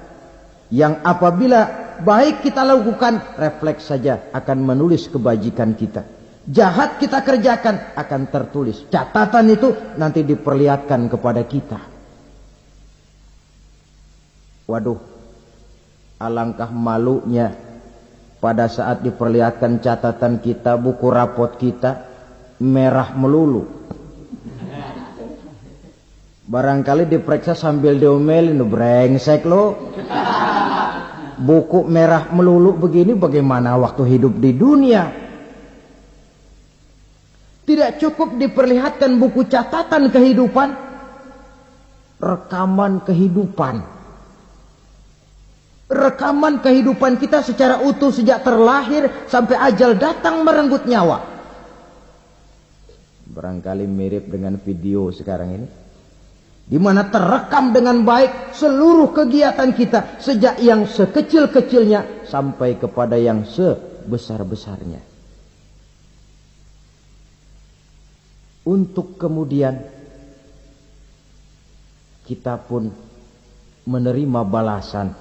yang apabila baik kita lakukan, refleks saja akan menulis kebajikan kita. Jahat kita kerjakan akan tertulis. Catatan itu nanti diperlihatkan kepada kita. Waduh, alangkah malunya pada saat diperlihatkan catatan kita, buku rapot kita, merah melulu. Barangkali diperiksa sambil diomelin, brengsek lo. Buku merah melulu begini bagaimana waktu hidup di dunia. Tidak cukup diperlihatkan buku catatan kehidupan, rekaman kehidupan rekaman kehidupan kita secara utuh sejak terlahir sampai ajal datang merenggut nyawa. Barangkali mirip dengan video sekarang ini. Di mana terekam dengan baik seluruh kegiatan kita sejak yang sekecil-kecilnya sampai kepada yang sebesar-besarnya. Untuk kemudian kita pun menerima balasan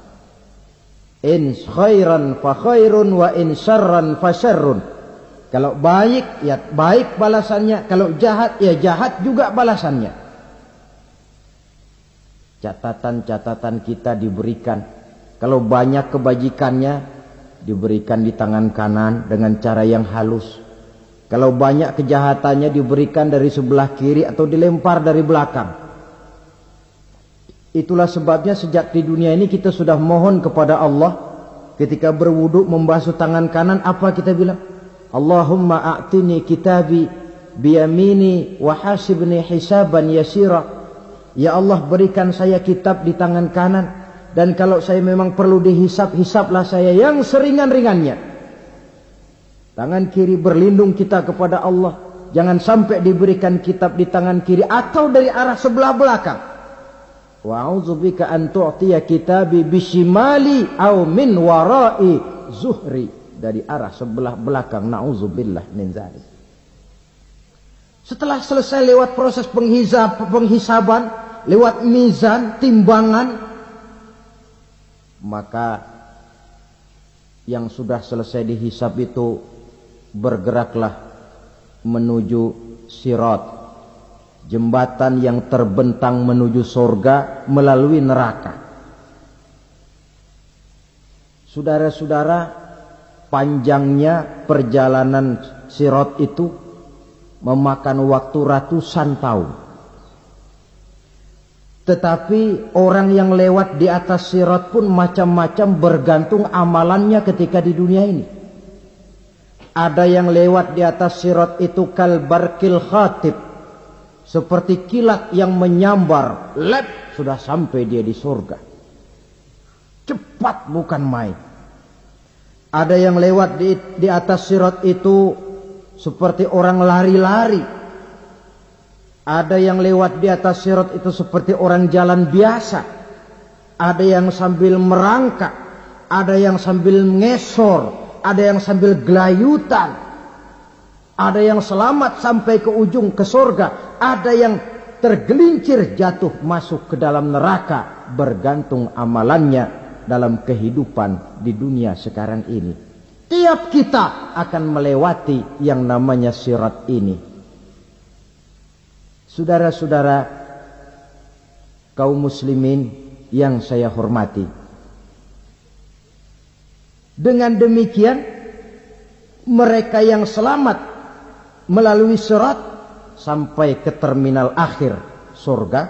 In khairan fa khairun wa in syarran fa syarrun. Kalau baik ya baik balasannya, kalau jahat ya jahat juga balasannya. Catatan-catatan kita diberikan. Kalau banyak kebajikannya diberikan di tangan kanan dengan cara yang halus. Kalau banyak kejahatannya diberikan dari sebelah kiri atau dilempar dari belakang. Itulah sebabnya sejak di dunia ini kita sudah mohon kepada Allah ketika berwudu membasuh tangan kanan apa kita bilang? Allahumma a'tini kitabi biyamini wa hasibni hisaban yasira. Ya Allah berikan saya kitab di tangan kanan dan kalau saya memang perlu dihisap hisaplah saya yang seringan-ringannya. Tangan kiri berlindung kita kepada Allah. Jangan sampai diberikan kitab di tangan kiri atau dari arah sebelah belakang. Wa a'udzubika an tu'tiya kitabi bishimali au min warai zuhri dari arah sebelah belakang naudzubillah min zalik. Setelah selesai lewat proses penghisab, penghisaban, lewat mizan, timbangan, maka yang sudah selesai dihisab itu bergeraklah menuju sirat jembatan yang terbentang menuju surga melalui neraka. Saudara-saudara, panjangnya perjalanan sirot itu memakan waktu ratusan tahun. Tetapi orang yang lewat di atas sirat pun macam-macam bergantung amalannya ketika di dunia ini. Ada yang lewat di atas sirat itu kal barkil khatib. Seperti kilat yang menyambar. Lep, sudah sampai dia di surga. Cepat bukan main. Ada yang lewat di, di atas sirat itu seperti orang lari-lari ada yang lewat di atas sirat itu seperti orang jalan biasa. Ada yang sambil merangkak. Ada yang sambil ngesor. Ada yang sambil gelayutan. Ada yang selamat sampai ke ujung ke surga. Ada yang tergelincir jatuh masuk ke dalam neraka. Bergantung amalannya dalam kehidupan di dunia sekarang ini. Tiap kita akan melewati yang namanya sirat ini. Saudara-saudara kaum muslimin yang saya hormati. Dengan demikian mereka yang selamat melalui surat sampai ke terminal akhir surga.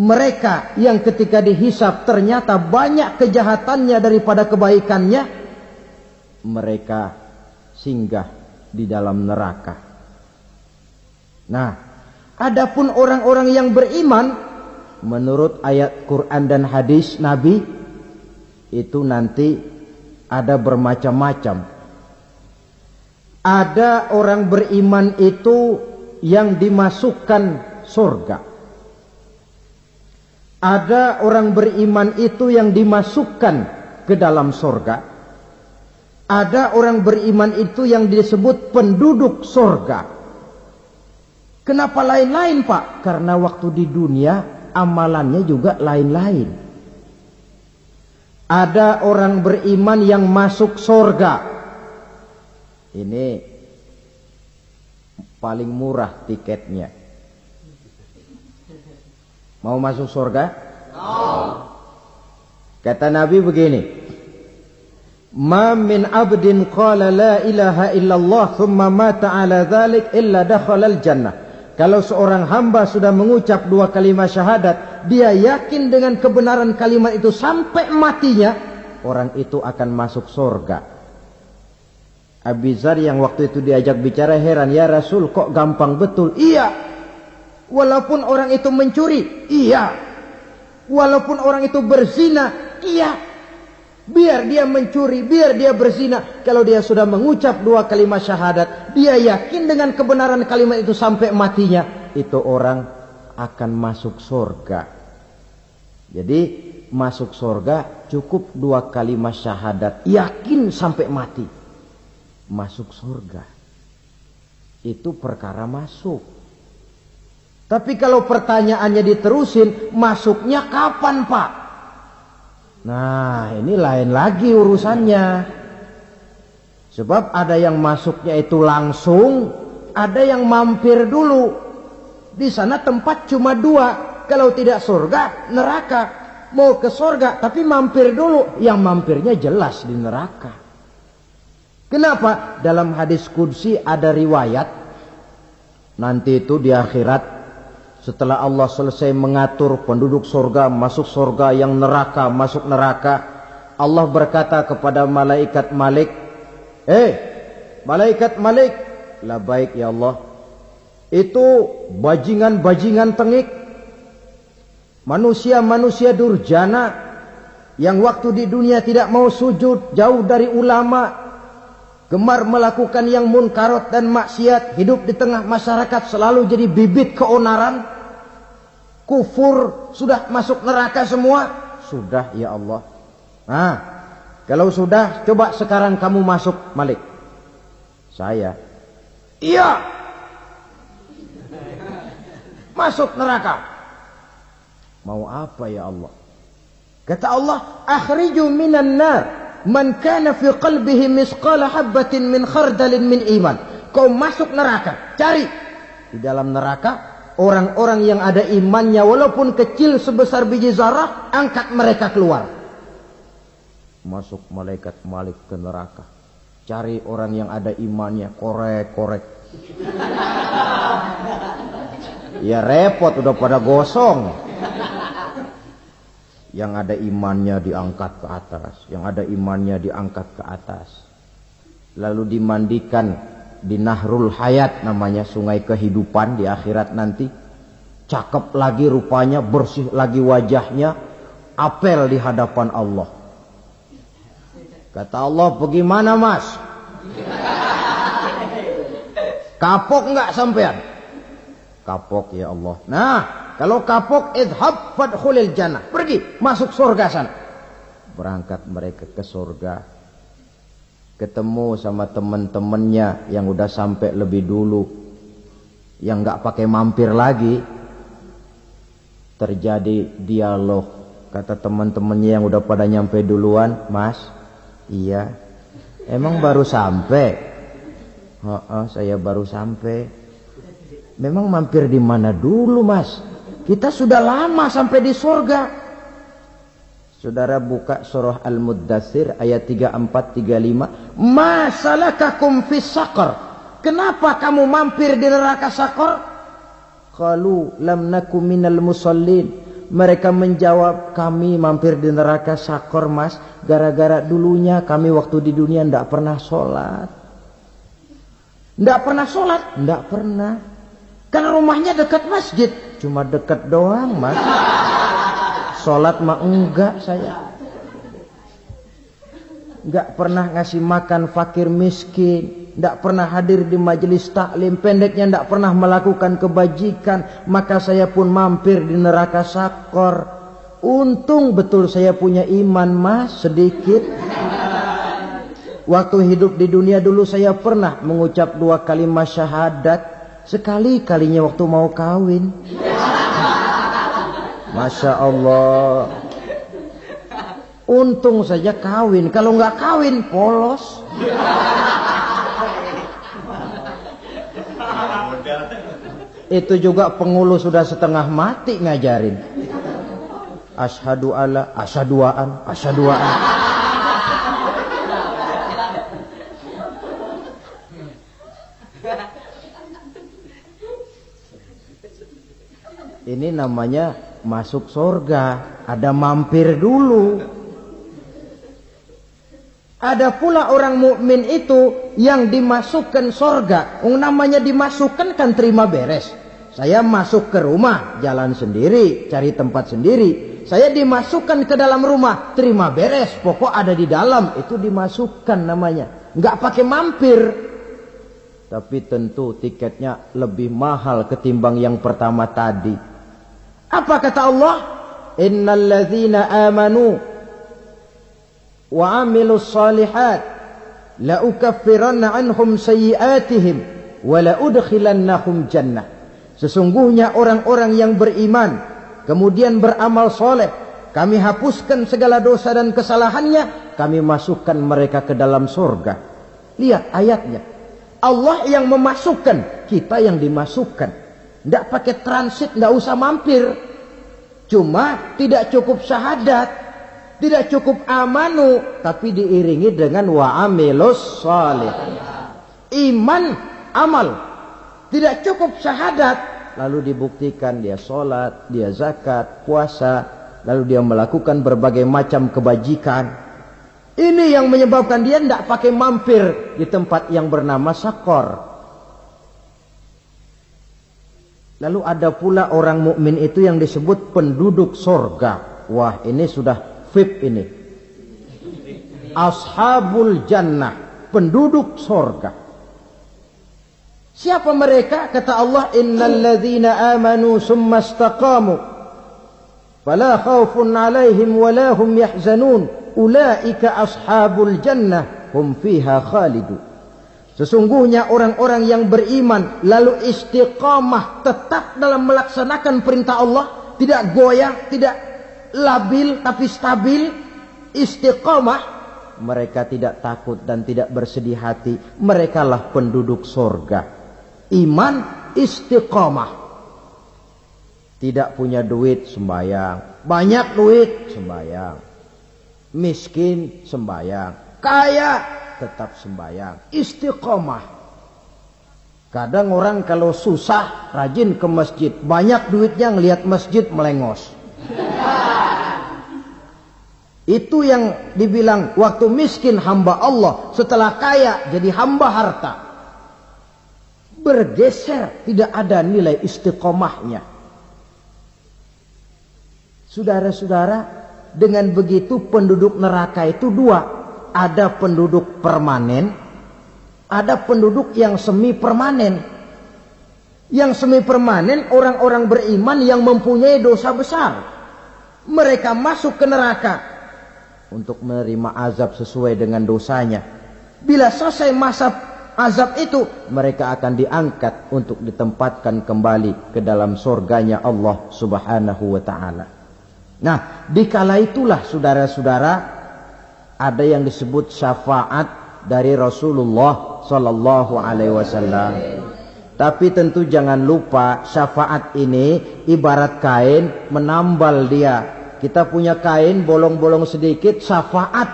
Mereka yang ketika dihisap ternyata banyak kejahatannya daripada kebaikannya. Mereka singgah di dalam neraka. Nah, Adapun orang-orang yang beriman menurut ayat Quran dan hadis Nabi itu nanti ada bermacam-macam. Ada orang beriman itu yang dimasukkan surga. Ada orang beriman itu yang dimasukkan ke dalam surga. Ada orang beriman itu yang disebut penduduk surga. Kenapa lain-lain pak? Karena waktu di dunia amalannya juga lain-lain. Ada orang beriman yang masuk surga. Ini paling murah tiketnya. Mau masuk surga? No. Kata Nabi begini. Ma min abdin qala la ilaha illallah thumma mata ala dhalik illa dakhala al-jannah. Kalau seorang hamba sudah mengucap dua kalimat syahadat, dia yakin dengan kebenaran kalimat itu sampai matinya, orang itu akan masuk surga. Abizar yang waktu itu diajak bicara heran, ya Rasul kok gampang betul? Iya. Walaupun orang itu mencuri, iya. Walaupun orang itu berzina, iya. Biar dia mencuri, biar dia berzina. Kalau dia sudah mengucap dua kalimat syahadat, dia yakin dengan kebenaran kalimat itu sampai matinya. Itu orang akan masuk surga. Jadi masuk surga cukup dua kalimat syahadat. Yakin sampai mati. Masuk surga. Itu perkara masuk. Tapi kalau pertanyaannya diterusin, masuknya kapan pak? Nah, ini lain lagi urusannya. Sebab ada yang masuknya itu langsung, ada yang mampir dulu. Di sana tempat cuma dua. Kalau tidak surga, neraka. Mau ke surga, tapi mampir dulu. Yang mampirnya jelas di neraka. Kenapa? Dalam hadis kudsi ada riwayat. Nanti itu di akhirat setelah Allah selesai mengatur penduduk surga masuk surga yang neraka masuk neraka, Allah berkata kepada malaikat Malik, "Eh, malaikat Malik, lah baik ya Allah. Itu bajingan-bajingan tengik, manusia-manusia durjana yang waktu di dunia tidak mau sujud, jauh dari ulama, gemar melakukan yang munkarot dan maksiat, hidup di tengah masyarakat selalu jadi bibit keonaran." Kufur, sudah masuk neraka semua? Sudah ya Allah. Nah, kalau sudah, coba sekarang kamu masuk Malik. Saya. Iya. Masuk neraka. Mau apa ya Allah? Kata Allah, akhriju minan nar man kana fi qalbihi misqala habatin min khardalin min iman. Kau masuk neraka, cari di dalam neraka orang-orang yang ada imannya walaupun kecil sebesar biji zarah angkat mereka keluar. Masuk malaikat malik ke neraka. Cari orang yang ada imannya korek-korek. Ya repot udah pada gosong. Yang ada imannya diangkat ke atas, yang ada imannya diangkat ke atas. Lalu dimandikan di Nahrul Hayat namanya sungai kehidupan di akhirat nanti. Cakep lagi rupanya, bersih lagi wajahnya, apel di hadapan Allah. Kata Allah, bagaimana mas? Kapok nggak sampean? Kapok ya Allah. Nah, kalau kapok idhab fadkhulil jannah. Pergi, masuk surga sana. Berangkat mereka ke surga. Ketemu sama teman-temannya yang udah sampai lebih dulu. Yang nggak pakai mampir lagi. Terjadi dialog. Kata teman-temannya yang udah pada nyampe duluan, Mas, iya. Emang baru sampai? Oh, oh, saya baru sampai. Memang mampir di mana dulu, Mas? Kita sudah lama sampai di surga. Saudara buka surah Al-Muddathir ayat 34 35. Masalakakum fis saqar? Kenapa kamu mampir di neraka sakor? Qalu lam nakum minal musallin. Mereka menjawab, kami mampir di neraka sakor mas. Gara-gara dulunya kami waktu di dunia tidak pernah sholat. Tidak pernah sholat? Tidak pernah. Karena rumahnya dekat masjid. Cuma dekat doang mas. Sholat mah enggak saya. Enggak pernah ngasih makan fakir miskin. Tidak pernah hadir di majelis taklim. Pendeknya tidak pernah melakukan kebajikan. Maka saya pun mampir di neraka sakor. Untung betul saya punya iman mas sedikit. Waktu hidup di dunia dulu saya pernah mengucap dua kalimat syahadat. Sekali kalinya waktu mau kawin. Masya Allah. Untung saja kawin. Kalau nggak kawin polos. Itu juga pengulu sudah setengah mati ngajarin. Ashadu ala, asyaduaan, asyaduaan. Ini namanya masuk surga. Ada mampir dulu. Ada pula orang mukmin itu yang dimasukkan surga. Namanya dimasukkan kan terima beres. Saya masuk ke rumah, jalan sendiri, cari tempat sendiri. Saya dimasukkan ke dalam rumah, terima beres. Pokok ada di dalam, itu dimasukkan namanya. Nggak pakai mampir. Tapi tentu tiketnya lebih mahal ketimbang yang pertama tadi. Apa kata Allah? Innal ladzina amanu wa amilus salihat la ukaffiranna anhum sayyi'atihim wa la udkhilannahum jannah. Sesungguhnya orang-orang yang beriman kemudian beramal soleh kami hapuskan segala dosa dan kesalahannya kami masukkan mereka ke dalam surga. Lihat ayatnya. Allah yang memasukkan, kita yang dimasukkan. Tidak pakai transit, tidak usah mampir. Cuma tidak cukup syahadat. Tidak cukup amanu. Tapi diiringi dengan wa'amilus salih. Iman, amal. Tidak cukup syahadat. Lalu dibuktikan dia sholat, dia zakat, puasa. Lalu dia melakukan berbagai macam kebajikan. Ini yang menyebabkan dia tidak pakai mampir di tempat yang bernama sakor. Lalu ada pula orang mukmin itu yang disebut penduduk sorga. Wah ini sudah VIP ini. Ashabul jannah. Penduduk sorga. Siapa mereka? Kata Allah. Innal ladhina amanu summa istaqamu. Fala khawfun alaihim walahum yahzanun. Ulaika ashabul jannah. Hum fiha khalidun. Sesungguhnya orang-orang yang beriman lalu istiqamah tetap dalam melaksanakan perintah Allah, tidak goyah, tidak labil tapi stabil, istiqamah, mereka tidak takut dan tidak bersedih hati, merekalah penduduk sorga. Iman istiqamah. Tidak punya duit sembayang, banyak duit sembayang. Miskin sembayang, kaya tetap sembahyang. Istiqomah. Kadang orang kalau susah rajin ke masjid. Banyak duitnya ngelihat masjid melengos. Itu yang dibilang waktu miskin hamba Allah, setelah kaya jadi hamba harta. Bergeser, tidak ada nilai istiqomahnya. Saudara-saudara, dengan begitu penduduk neraka itu dua. Ada penduduk permanen, ada penduduk yang semi permanen. Yang semi permanen orang-orang beriman yang mempunyai dosa besar. Mereka masuk ke neraka untuk menerima azab sesuai dengan dosanya. Bila selesai masa azab itu, mereka akan diangkat untuk ditempatkan kembali ke dalam surganya Allah Subhanahu wa taala. Nah, dikala itulah saudara-saudara ada yang disebut syafaat dari Rasulullah sallallahu alaihi wasallam. Tapi tentu jangan lupa syafaat ini ibarat kain menambal dia. Kita punya kain bolong-bolong sedikit syafaat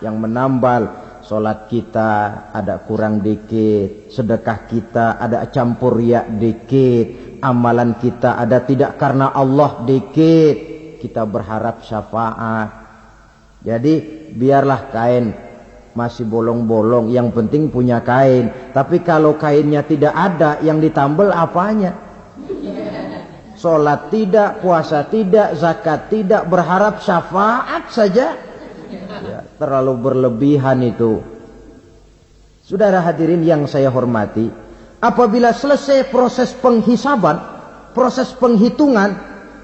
yang menambal. Solat kita ada kurang dikit sedekah kita ada campur ya dikit amalan kita ada tidak karena Allah dikit. Kita berharap syafaat jadi biarlah kain masih bolong-bolong yang penting punya kain tapi kalau kainnya tidak ada yang ditambal apanya Sholat tidak, puasa tidak, zakat tidak, berharap syafaat saja. Ya, terlalu berlebihan itu. Saudara hadirin yang saya hormati, apabila selesai proses penghisaban, proses penghitungan,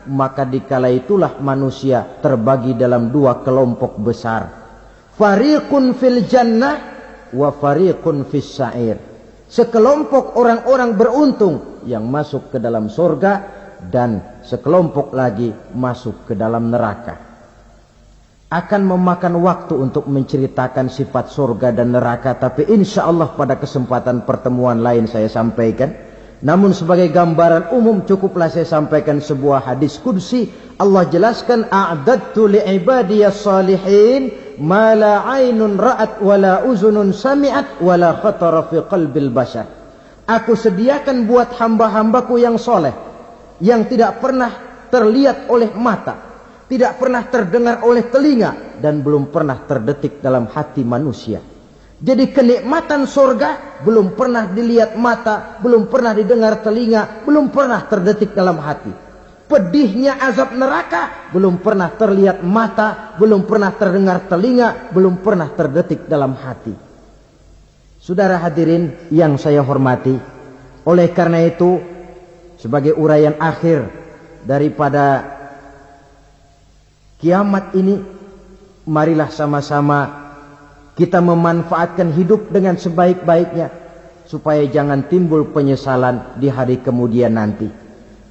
maka dikala itulah manusia terbagi dalam dua kelompok besar. Fariqun fil jannah wa fariqun fis sa'ir. Sekelompok orang-orang beruntung yang masuk ke dalam surga dan sekelompok lagi masuk ke dalam neraka. Akan memakan waktu untuk menceritakan sifat surga dan neraka, tapi insya Allah pada kesempatan pertemuan lain saya sampaikan. Namun sebagai gambaran umum cukuplah saya sampaikan sebuah hadis kudsi. Allah jelaskan, A'dadtu li'ibadiyas salihin, ma la aynun ra'at, wa la uzunun sami'at, wa la khatara fi qalbil bashar. Aku sediakan buat hamba-hambaku yang soleh yang tidak pernah terlihat oleh mata, tidak pernah terdengar oleh telinga dan belum pernah terdetik dalam hati manusia. Jadi kenikmatan surga belum pernah dilihat mata, belum pernah didengar telinga, belum pernah terdetik dalam hati. Pedihnya azab neraka belum pernah terlihat mata, belum pernah terdengar telinga, belum pernah terdetik dalam hati. Saudara hadirin yang saya hormati, oleh karena itu sebagai uraian akhir daripada kiamat ini marilah sama-sama kita memanfaatkan hidup dengan sebaik-baiknya supaya jangan timbul penyesalan di hari kemudian nanti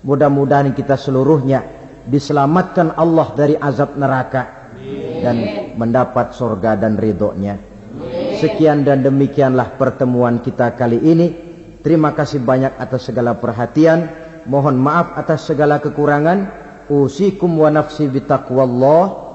mudah-mudahan kita seluruhnya diselamatkan Allah dari azab neraka dan mendapat surga dan ridhonya sekian dan demikianlah pertemuan kita kali ini terima kasih banyak atas segala perhatian Mohon maaf atas segala kekurangan. Usikum wa nafsi bitaqwallah.